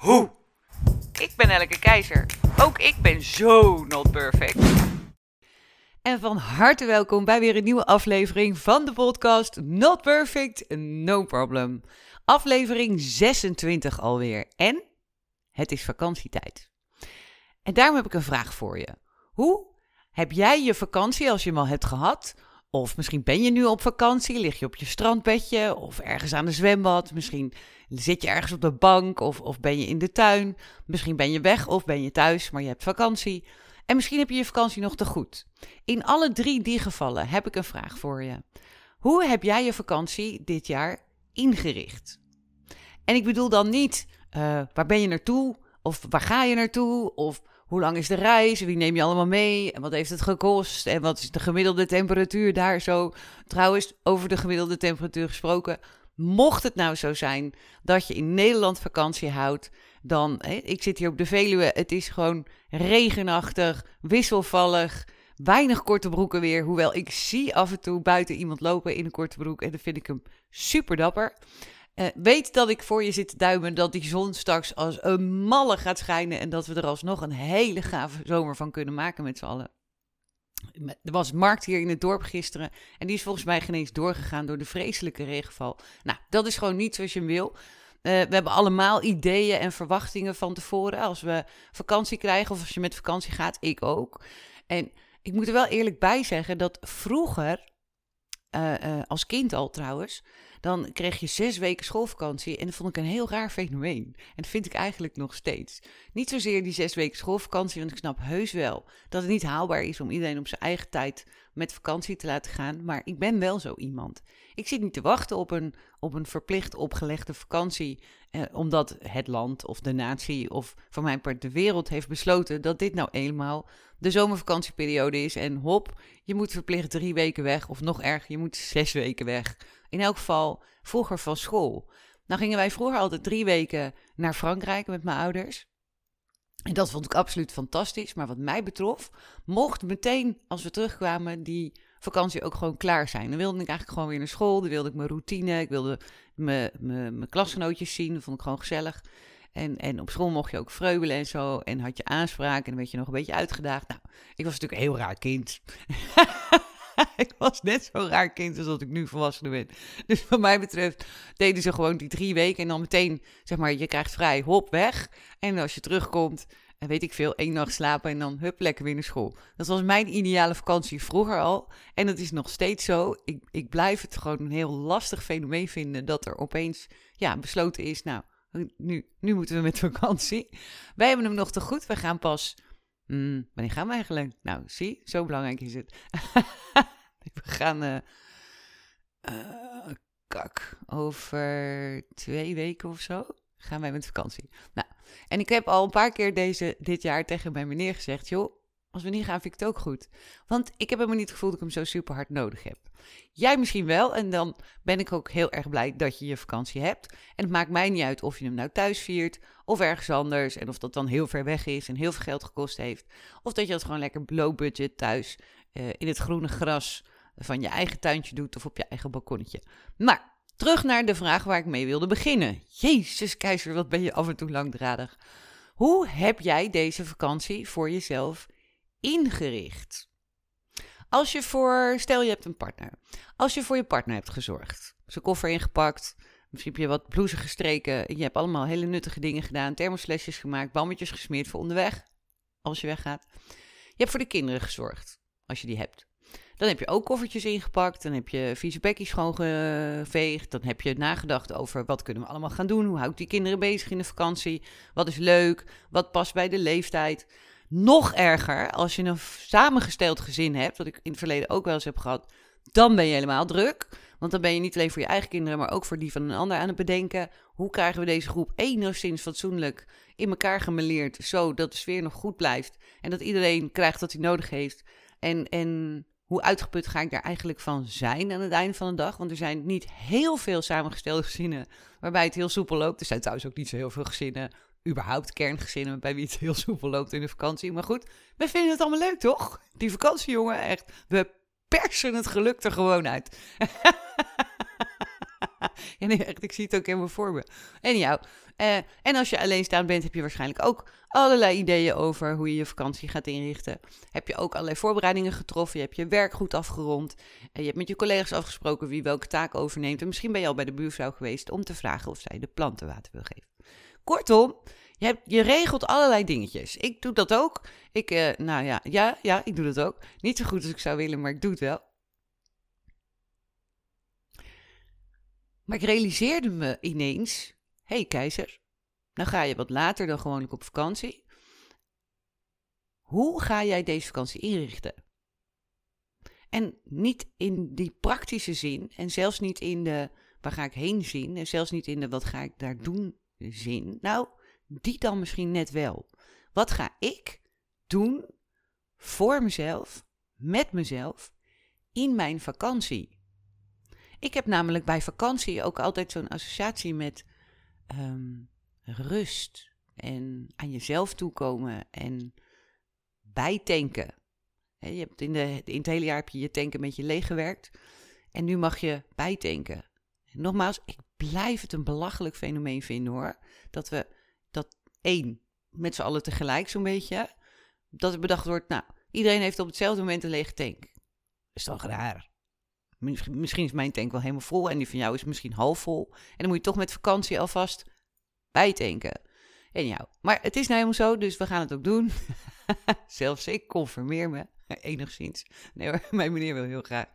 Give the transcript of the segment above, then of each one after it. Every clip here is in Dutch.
hoe. Ik ben Elke Keizer. Ook ik ben zo not perfect. En van harte welkom bij weer een nieuwe aflevering van de podcast Not Perfect, No Problem. Aflevering 26 alweer. En het is vakantietijd. En daarom heb ik een vraag voor je. Hoe heb jij je vakantie, als je hem al hebt gehad, of misschien ben je nu op vakantie, lig je op je strandbedje of ergens aan de zwembad. Misschien zit je ergens op de bank of, of ben je in de tuin. Misschien ben je weg of ben je thuis, maar je hebt vakantie. En misschien heb je je vakantie nog te goed. In alle drie die gevallen heb ik een vraag voor je. Hoe heb jij je vakantie dit jaar ingericht? En ik bedoel dan niet uh, waar ben je naartoe of waar ga je naartoe of hoe lang is de reis? Wie neem je allemaal mee? En wat heeft het gekost? En wat is de gemiddelde temperatuur daar zo? Trouwens, over de gemiddelde temperatuur gesproken. Mocht het nou zo zijn dat je in Nederland vakantie houdt, dan, hè, ik zit hier op de Veluwe, het is gewoon regenachtig, wisselvallig, weinig korte broeken weer. Hoewel ik zie af en toe buiten iemand lopen in een korte broek en dan vind ik hem super dapper. Uh, weet dat ik voor je zit te duimen dat die zon straks als een malle gaat schijnen en dat we er alsnog een hele gave zomer van kunnen maken met z'n allen. Er was markt hier in het dorp gisteren en die is volgens mij geen eens doorgegaan door de vreselijke regenval. Nou, dat is gewoon niet zoals je hem wil. Uh, we hebben allemaal ideeën en verwachtingen van tevoren als we vakantie krijgen of als je met vakantie gaat. Ik ook. En ik moet er wel eerlijk bij zeggen dat vroeger, uh, als kind al trouwens, dan kreeg je zes weken schoolvakantie. En dat vond ik een heel raar fenomeen. En dat vind ik eigenlijk nog steeds. Niet zozeer die zes weken schoolvakantie, want ik snap heus wel dat het niet haalbaar is om iedereen op zijn eigen tijd met vakantie te laten gaan. Maar ik ben wel zo iemand. Ik zit niet te wachten op een, op een verplicht opgelegde vakantie, eh, omdat het land of de natie of van mijn part de wereld heeft besloten dat dit nou eenmaal de zomervakantieperiode is. En hop, je moet verplicht drie weken weg, of nog erger, je moet zes weken weg. In elk geval vroeger van school. Nou gingen wij vroeger altijd drie weken naar Frankrijk met mijn ouders. En dat vond ik absoluut fantastisch. Maar wat mij betrof, mocht meteen als we terugkwamen die vakantie ook gewoon klaar zijn. Dan wilde ik eigenlijk gewoon weer naar school. Dan wilde ik mijn routine. Ik wilde mijn, mijn, mijn klasgenootjes zien. Dat vond ik gewoon gezellig. En, en op school mocht je ook vreubelen en zo. En had je aanspraak en dan werd je nog een beetje uitgedaagd. Nou, ik was natuurlijk een heel raar kind. ik was net zo raar kind als dat ik nu volwassen ben. Dus wat mij betreft deden ze gewoon die drie weken en dan meteen, zeg maar, je krijgt vrij, hop, weg. En als je terugkomt, en weet ik veel, één nacht slapen en dan hup, lekker weer naar school. Dat was mijn ideale vakantie vroeger al. En dat is nog steeds zo. Ik, ik blijf het gewoon een heel lastig fenomeen vinden dat er opeens, ja, besloten is, nou, nu, nu moeten we met vakantie. Wij hebben hem nog te goed. We gaan pas Mm, wanneer gaan we eigenlijk? Nou, zie, zo belangrijk is het. we gaan. Uh, uh, kak. Over twee weken of zo gaan wij met vakantie. Nou, en ik heb al een paar keer deze, dit jaar tegen mijn meneer gezegd: joh, als we niet gaan, vind ik het ook goed. Want ik heb helemaal niet het gevoel dat ik hem zo super hard nodig heb. Jij misschien wel. En dan ben ik ook heel erg blij dat je je vakantie hebt. En het maakt mij niet uit of je hem nou thuis viert of ergens anders. En of dat dan heel ver weg is en heel veel geld gekost heeft. Of dat je dat gewoon lekker low budget thuis uh, in het groene gras van je eigen tuintje doet of op je eigen balkonnetje. Maar terug naar de vraag waar ik mee wilde beginnen. Jezus, keizer, wat ben je af en toe langdradig. Hoe heb jij deze vakantie voor jezelf ingericht? Als je voor, stel je hebt een partner. Als je voor je partner hebt gezorgd, zijn koffer ingepakt, misschien heb je wat blouses gestreken. Je hebt allemaal hele nuttige dingen gedaan, thermoslesjes gemaakt, bammetjes gesmeerd voor onderweg, als je weggaat. Je hebt voor de kinderen gezorgd, als je die hebt. Dan heb je ook koffertjes ingepakt. Dan heb je vieze bekjes schoongeveegd. Dan heb je nagedacht over wat kunnen we allemaal gaan doen. Hoe hou ik die kinderen bezig in de vakantie? Wat is leuk? Wat past bij de leeftijd? Nog erger, als je een samengesteld gezin hebt, wat ik in het verleden ook wel eens heb gehad, dan ben je helemaal druk. Want dan ben je niet alleen voor je eigen kinderen, maar ook voor die van een ander aan het bedenken. hoe krijgen we deze groep enigszins fatsoenlijk in elkaar gemeleerd, zodat de sfeer nog goed blijft en dat iedereen krijgt wat hij nodig heeft. En, en hoe uitgeput ga ik daar eigenlijk van zijn aan het einde van de dag? Want er zijn niet heel veel samengestelde gezinnen waarbij het heel soepel loopt. Er zijn trouwens ook niet zo heel veel gezinnen, überhaupt kerngezinnen, bij wie het heel soepel loopt in de vakantie. Maar goed, we vinden het allemaal leuk, toch? Die vakantie, jongen, echt. We persen het geluk er gewoon uit. ja, ik zie het ook helemaal voor me. En als je alleenstaand bent, heb je waarschijnlijk ook allerlei ideeën over hoe je je vakantie gaat inrichten. Heb je ook allerlei voorbereidingen getroffen. Je hebt je werk goed afgerond. En je hebt met je collega's afgesproken wie welke taak overneemt. En misschien ben je al bij de buurvrouw geweest om te vragen of zij de planten water wil geven. Kortom, je, je regelt allerlei dingetjes. Ik doe dat ook. Ik, uh, nou ja, ja, ja, ik doe dat ook. Niet zo goed als ik zou willen, maar ik doe het wel. Maar ik realiseerde me ineens: hé hey, keizer, nou ga je wat later dan gewoonlijk op vakantie. Hoe ga jij deze vakantie inrichten? En niet in die praktische zin, en zelfs niet in de waar ga ik heen zien, en zelfs niet in de wat ga ik daar doen zin. Nou, die dan misschien net wel. Wat ga ik doen voor mezelf, met mezelf, in mijn vakantie? Ik heb namelijk bij vakantie ook altijd zo'n associatie met ehm, rust en aan jezelf toekomen en bijtanken. je hebt in, de, het hele jaar heb je je tanken met je leeggewerkt en nu mag je bijtanken. nogmaals, ik blijf het een belachelijk fenomeen vinden hoor. Dat we dat één, met z'n allen tegelijk zo'n beetje, dat er bedacht wordt, nou, iedereen heeft op hetzelfde moment een lege tank. Dat is toch raar? Misschien is mijn tank wel helemaal vol en die van jou is misschien half vol. En dan moet je toch met vakantie alvast bijtanken. En jou. Maar het is nou helemaal zo, dus we gaan het ook doen. Zelfs ik conformeer me. Enigszins. Nee hoor, mijn meneer wil heel graag.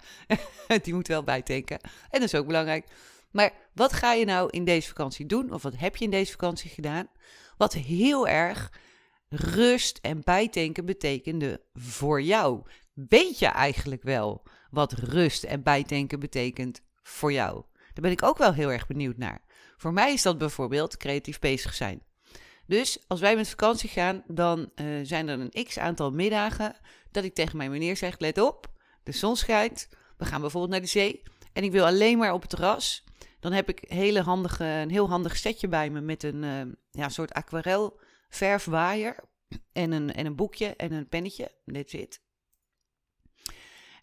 die moet wel bijtanken. En dat is ook belangrijk. Maar wat ga je nou in deze vakantie doen? Of wat heb je in deze vakantie gedaan? Wat heel erg rust en bijtanken betekende voor jou. Weet je eigenlijk wel wat rust en bijtanken betekent voor jou? Daar ben ik ook wel heel erg benieuwd naar. Voor mij is dat bijvoorbeeld creatief bezig zijn. Dus als wij met vakantie gaan, dan uh, zijn er een x aantal middagen dat ik tegen mijn meneer zeg: let op, de zon schijnt. We gaan bijvoorbeeld naar de zee. En ik wil alleen maar op het terras. Dan heb ik hele handige, een heel handig setje bij me met een uh, ja, soort aquarel verfwaaier. En een, en een boekje en een pennetje. Dit zit.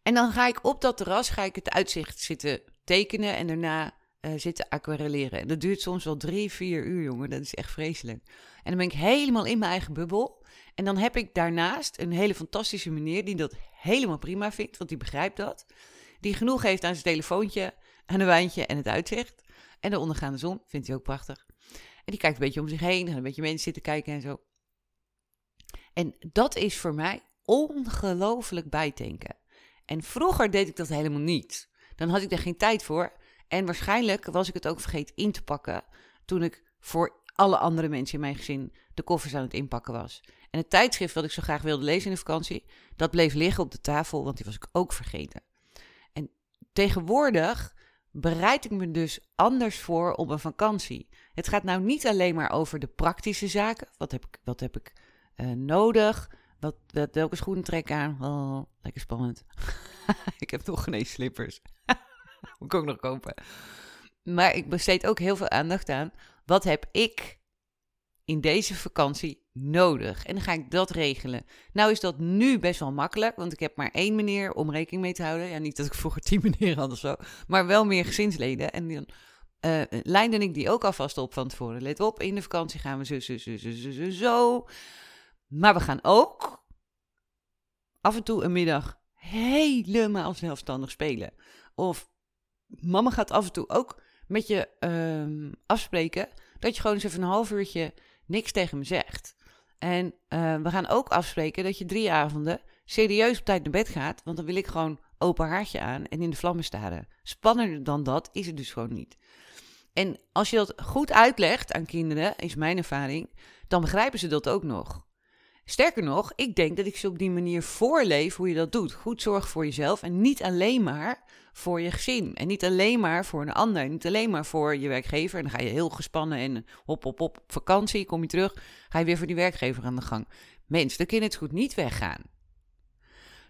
En dan ga ik op dat terras ga ik het uitzicht zitten tekenen en daarna uh, zitten aquarelleren. En dat duurt soms wel drie, vier uur, jongen. Dat is echt vreselijk. En dan ben ik helemaal in mijn eigen bubbel. En dan heb ik daarnaast een hele fantastische meneer die dat helemaal prima vindt, want die begrijpt dat. Die genoeg heeft aan zijn telefoontje, aan een wijntje en het uitzicht. En de ondergaande zon vindt hij ook prachtig. En die kijkt een beetje om zich heen, en een beetje mensen zitten kijken en zo. En dat is voor mij ongelooflijk bijtanken. En vroeger deed ik dat helemaal niet. Dan had ik er geen tijd voor. En waarschijnlijk was ik het ook vergeten in te pakken toen ik voor alle andere mensen in mijn gezin de koffers aan het inpakken was. En het tijdschrift wat ik zo graag wilde lezen in de vakantie, dat bleef liggen op de tafel, want die was ik ook vergeten. En tegenwoordig bereid ik me dus anders voor op een vakantie. Het gaat nou niet alleen maar over de praktische zaken. Wat heb ik, wat heb ik uh, nodig? Wat, welke schoenen trek aan? Oh, lekker spannend. ik heb nog geen slippers. Moet ik ook nog kopen. Maar ik besteed ook heel veel aandacht aan. Wat heb ik in deze vakantie nodig? En dan ga ik dat regelen. Nou is dat nu best wel makkelijk, want ik heb maar één meneer om rekening mee te houden. Ja, niet dat ik vroeger tien meneer had of zo, maar wel meer gezinsleden. En dan uh, ik die ook alvast op van tevoren. Let op, in de vakantie gaan we zo, zo, zo, zo, zo, zo. Maar we gaan ook af en toe een middag helemaal zelfstandig spelen. Of mama gaat af en toe ook met je uh, afspreken dat je gewoon eens even een half uurtje niks tegen me zegt. En uh, we gaan ook afspreken dat je drie avonden serieus op tijd naar bed gaat, want dan wil ik gewoon open haartje aan en in de vlammen staren. Spannender dan dat is het dus gewoon niet. En als je dat goed uitlegt aan kinderen, is mijn ervaring, dan begrijpen ze dat ook nog. Sterker nog, ik denk dat ik ze op die manier voorleef hoe je dat doet. Goed zorgen voor jezelf en niet alleen maar voor je gezin. En niet alleen maar voor een ander. Niet alleen maar voor je werkgever. En dan ga je heel gespannen en hop, hop, hop, op vakantie. Kom je terug, ga je weer voor die werkgever aan de gang. Mens, dan je het goed niet weggaan.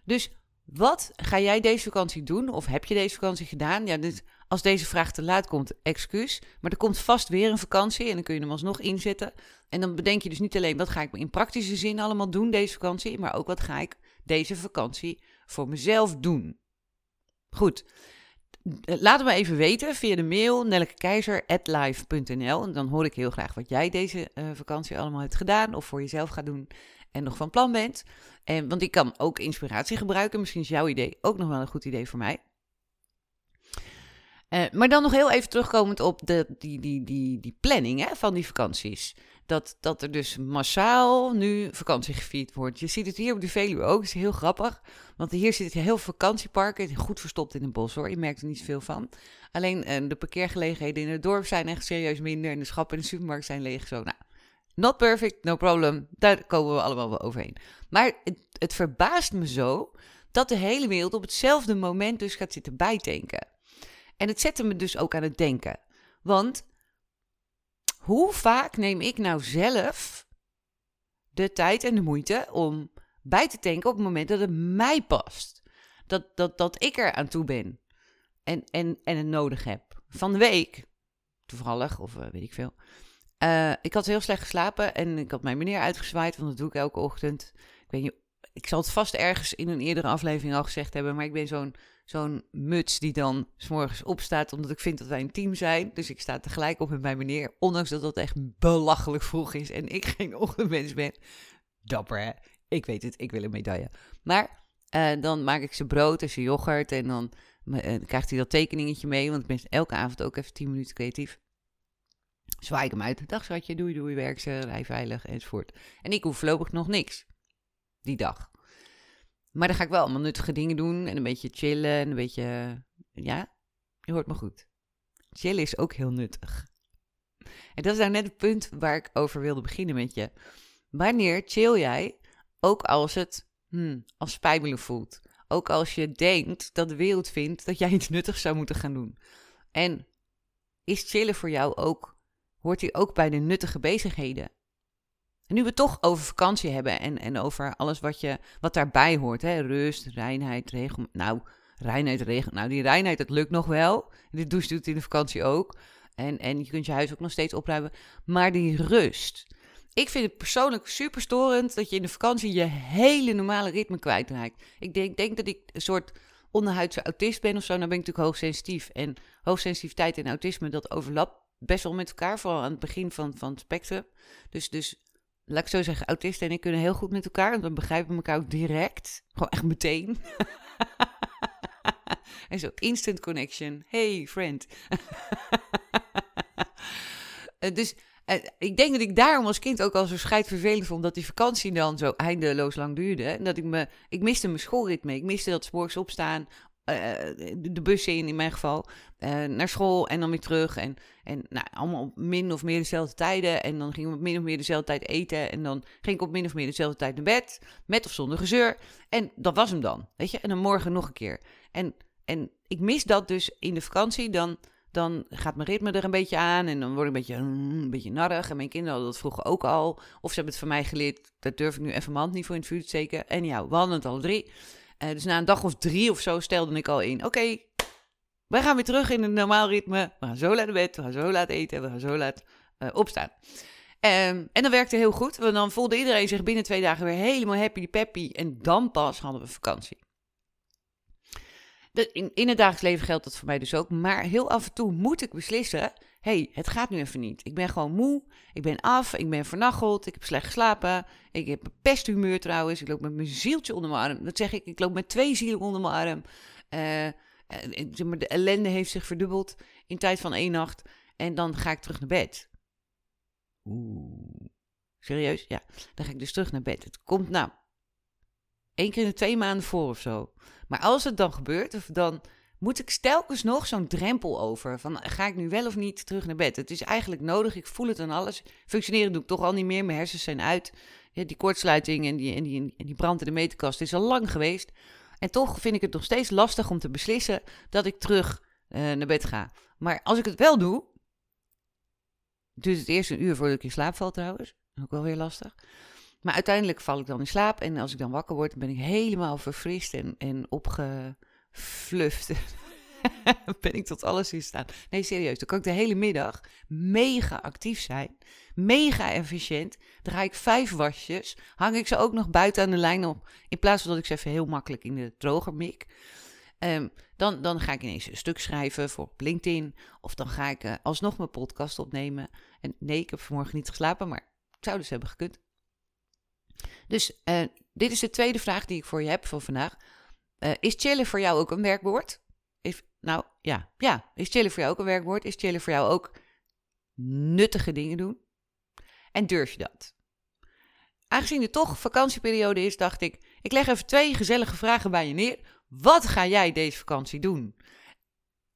Dus wat ga jij deze vakantie doen? Of heb je deze vakantie gedaan? Ja, dit, als deze vraag te laat komt, excuus. Maar er komt vast weer een vakantie en dan kun je hem alsnog inzetten. En dan bedenk je dus niet alleen wat ga ik in praktische zin allemaal doen deze vakantie, maar ook wat ga ik deze vakantie voor mezelf doen. Goed. Laat me even weten via de mail nellekekeizer.live.nl. En dan hoor ik heel graag wat jij deze uh, vakantie allemaal hebt gedaan of voor jezelf gaat doen en nog van plan bent. En, want ik kan ook inspiratie gebruiken. Misschien is jouw idee ook nog wel een goed idee voor mij. Uh, maar dan nog heel even terugkomend op de, die, die, die, die planning hè, van die vakanties. Dat, dat er dus massaal nu vakantie gevierd wordt. Je ziet het hier op de Veluwe ook, is heel grappig. Want hier zitten heel veel vakantieparken, goed verstopt in het bos hoor. Je merkt er niet veel van. Alleen uh, de parkeergelegenheden in het dorp zijn echt serieus minder. En de schappen in de supermarkt zijn leeg. Zo, nou, not perfect, no problem. Daar komen we allemaal wel overheen. Maar het, het verbaast me zo dat de hele wereld op hetzelfde moment dus gaat zitten bijtanken. En het zette me dus ook aan het denken. Want hoe vaak neem ik nou zelf de tijd en de moeite om bij te tanken op het moment dat het mij past? Dat, dat, dat ik er aan toe ben en, en, en het nodig heb. Van de week, toevallig, of uh, weet ik veel. Uh, ik had heel slecht geslapen en ik had mijn meneer uitgezwaaid, want dat doe ik elke ochtend. Ik, weet niet, ik zal het vast ergens in een eerdere aflevering al gezegd hebben, maar ik ben zo'n zo'n muts die dan s'morgens opstaat, omdat ik vind dat wij een team zijn. Dus ik sta tegelijk op met mijn meneer, ondanks dat dat echt belachelijk vroeg is en ik geen ochtendmens ben. Dapper, hè? Ik weet het, ik wil een medaille. Maar uh, dan maak ik ze brood en ze yoghurt en dan uh, krijgt hij dat tekeningetje mee, want ik ben elke avond ook even 10 minuten creatief. Zwaai ik hem uit. Dag schatje, doei doei, werk ze, rij veilig enzovoort. En ik hoef voorlopig nog niks die dag. Maar dan ga ik wel allemaal nuttige dingen doen en een beetje chillen en een beetje, ja, je hoort me goed. Chillen is ook heel nuttig. En dat is nou net het punt waar ik over wilde beginnen met je. Wanneer chill jij, ook als het hmm, als spijbelen voelt? Ook als je denkt dat de wereld vindt dat jij iets nuttigs zou moeten gaan doen. En is chillen voor jou ook, hoort hij ook bij de nuttige bezigheden? nu we het toch over vakantie hebben en, en over alles wat, je, wat daarbij hoort. Hè? Rust, reinheid, regel. Nou, reinheid, regel. Nou, die reinheid, dat lukt nog wel. De douche doet in de vakantie ook. En, en je kunt je huis ook nog steeds opruimen. Maar die rust. Ik vind het persoonlijk super storend dat je in de vakantie je hele normale ritme kwijtraakt. Ik denk, denk dat ik een soort onderhuidse autist ben of zo. Nou ben ik natuurlijk hoogsensitief. En hoogsensitiviteit en autisme, dat overlapt best wel met elkaar. Vooral aan het begin van, van het spectrum. Dus, dus laat ik zo zeggen, autisten en ik kunnen heel goed met elkaar. Want we begrijpen elkaar direct. Gewoon echt meteen. en zo, instant connection. Hey, friend. Eh, dus uh, ik denk dat ik daarom als kind ook al zo vervelend vond dat die vakantie dan zo eindeloos lang duurde. En dat ik me, ik miste mijn schoolritme. Ik miste dat morgens opstaan, de bus in, in mijn geval, uh, naar school en dan weer terug. En, en nou, allemaal op min of meer dezelfde tijden. En dan ging ik op min of meer dezelfde tijd eten. En dan ging ik op min of meer dezelfde tijd naar bed, met of zonder gezeur. En dat was hem dan, weet je. En dan morgen nog een keer. En, en ik mis dat dus in de vakantie. Dan, dan gaat mijn ritme er een beetje aan. En dan word ik een beetje, een beetje narrig. En mijn kinderen hadden dat vroeger ook al. Of ze hebben het van mij geleerd. Daar durf ik nu even mijn hand niet voor in het vuur te steken. En ja, we hadden het al drie. Uh, dus na een dag of drie of zo stelde ik al in: oké, wij gaan weer terug in het normaal ritme. We gaan zo laat naar bed, we gaan zo laat eten, we gaan zo laat uh, opstaan. Um, en dat werkte heel goed, want dan voelde iedereen zich binnen twee dagen weer helemaal happy peppy. En dan pas hadden we vakantie. In, in het dagelijks leven geldt dat voor mij dus ook. Maar heel af en toe moet ik beslissen: hey, het gaat nu even niet. Ik ben gewoon moe, ik ben af, ik ben vernacheld, ik heb slecht geslapen. Ik heb een pesthumeur trouwens, ik loop met mijn zieltje onder mijn arm. Dat zeg ik, ik loop met twee zielen onder mijn arm. Uh, de ellende heeft zich verdubbeld in tijd van één nacht. En dan ga ik terug naar bed. Oeh. Serieus? Ja. Dan ga ik dus terug naar bed. Het komt nou één keer in de twee maanden voor of zo. Maar als het dan gebeurt, of dan moet ik stelkens nog zo'n drempel over. Van ga ik nu wel of niet terug naar bed? Het is eigenlijk nodig. Ik voel het aan alles. Functioneren doe ik toch al niet meer. Mijn hersens zijn uit. Ja, die kortsluiting en die, en, die, en die brand in de meterkast is al lang geweest. En toch vind ik het nog steeds lastig om te beslissen dat ik terug uh, naar bed ga. Maar als ik het wel doe, duurt het eerst een uur voordat ik in slaap val trouwens. Ook wel weer lastig. Maar uiteindelijk val ik dan in slaap en als ik dan wakker word, ben ik helemaal verfrist en, en opgefluft. ben ik tot alles in staan. Nee, serieus. Dan kan ik de hele middag mega actief zijn. Mega efficiënt. Ga ik vijf wasjes. Hang ik ze ook nog buiten aan de lijn op. In plaats van dat ik ze even heel makkelijk in de droger mik. Um, dan, dan ga ik ineens een stuk schrijven voor LinkedIn. Of dan ga ik uh, alsnog mijn podcast opnemen. En nee, ik heb vanmorgen niet geslapen, maar ik zou dus hebben gekund. Dus uh, dit is de tweede vraag die ik voor je heb voor vandaag. Uh, is chillen voor jou ook een werkwoord? Is, nou ja, ja. Is chillen voor jou ook een werkwoord? Is chillen voor jou ook nuttige dingen doen? En durf je dat? Aangezien het toch vakantieperiode is, dacht ik, ik leg even twee gezellige vragen bij je neer. Wat ga jij deze vakantie doen?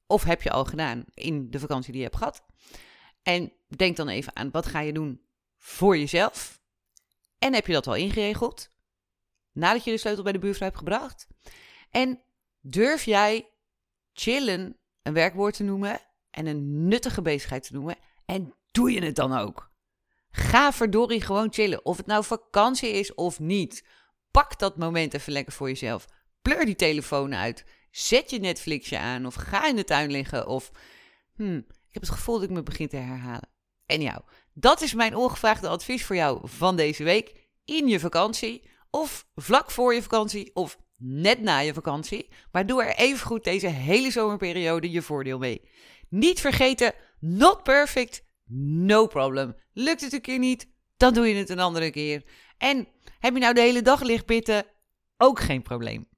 Of heb je al gedaan in de vakantie die je hebt gehad? En denk dan even aan, wat ga je doen voor jezelf? En heb je dat al ingeregeld? Nadat je de sleutel bij de buurvrouw hebt gebracht? En durf jij chillen een werkwoord te noemen en een nuttige bezigheid te noemen? En doe je het dan ook? Ga verdorie gewoon chillen. Of het nou vakantie is of niet. Pak dat moment even lekker voor jezelf. Pleur die telefoon uit. Zet je Netflixje aan. Of ga in de tuin liggen. Of hmm, ik heb het gevoel dat ik me begin te herhalen. En jou, dat is mijn ongevraagde advies voor jou van deze week. In je vakantie. Of vlak voor je vakantie. Of net na je vakantie. Maar doe er even goed deze hele zomerperiode je voordeel mee. Niet vergeten, not perfect, no problem. Lukt het een keer niet, dan doe je het een andere keer. En heb je nou de hele dag lichtpitten? Ook geen probleem.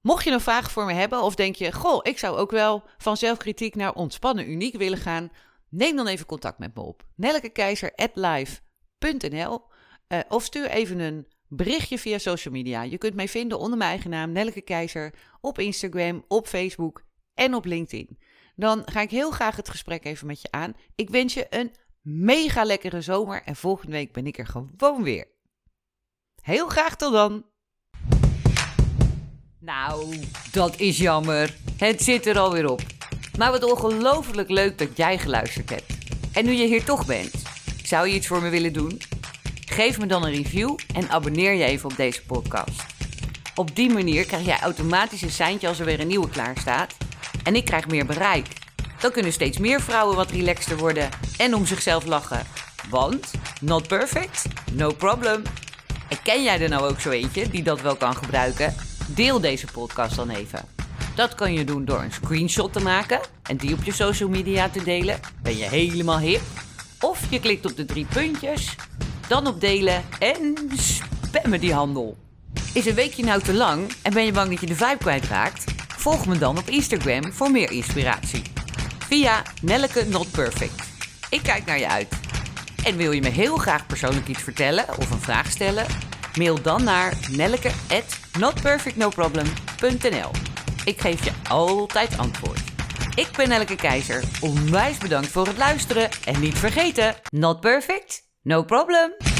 Mocht je nog vragen voor me hebben of denk je, goh, ik zou ook wel van zelfkritiek naar ontspannen uniek willen gaan, neem dan even contact met me op. nellekekeizer.live.nl uh, eh, of stuur even een berichtje via social media. Je kunt mij vinden onder mijn eigen naam Nelleke Keizer op Instagram, op Facebook en op LinkedIn. Dan ga ik heel graag het gesprek even met je aan. Ik wens je een mega lekkere zomer en volgende week ben ik er gewoon weer. Heel graag tot dan! Nou, dat is jammer. Het zit er alweer op. Maar wat ongelooflijk leuk dat jij geluisterd hebt. En nu je hier toch bent, zou je iets voor me willen doen? Geef me dan een review en abonneer je even op deze podcast. Op die manier krijg jij automatisch een seintje als er weer een nieuwe klaar staat. En ik krijg meer bereik. Dan kunnen steeds meer vrouwen wat relaxter worden en om zichzelf lachen. Want, not perfect, no problem. En ken jij er nou ook zo eentje die dat wel kan gebruiken? Deel deze podcast dan even. Dat kan je doen door een screenshot te maken en die op je social media te delen. Ben je helemaal hip? Of je klikt op de drie puntjes, dan op delen en spammen die handel. Is een weekje nou te lang en ben je bang dat je de vibe kwijtraakt? Volg me dan op Instagram voor meer inspiratie. Via Nelleke Not Perfect. Ik kijk naar je uit. En wil je me heel graag persoonlijk iets vertellen of een vraag stellen? Mail dan naar nelleke@notperfectnoproblem.nl. Ik geef je altijd antwoord. Ik ben Nelleke Keizer. Onwijs bedankt voor het luisteren en niet vergeten: not perfect, No problem.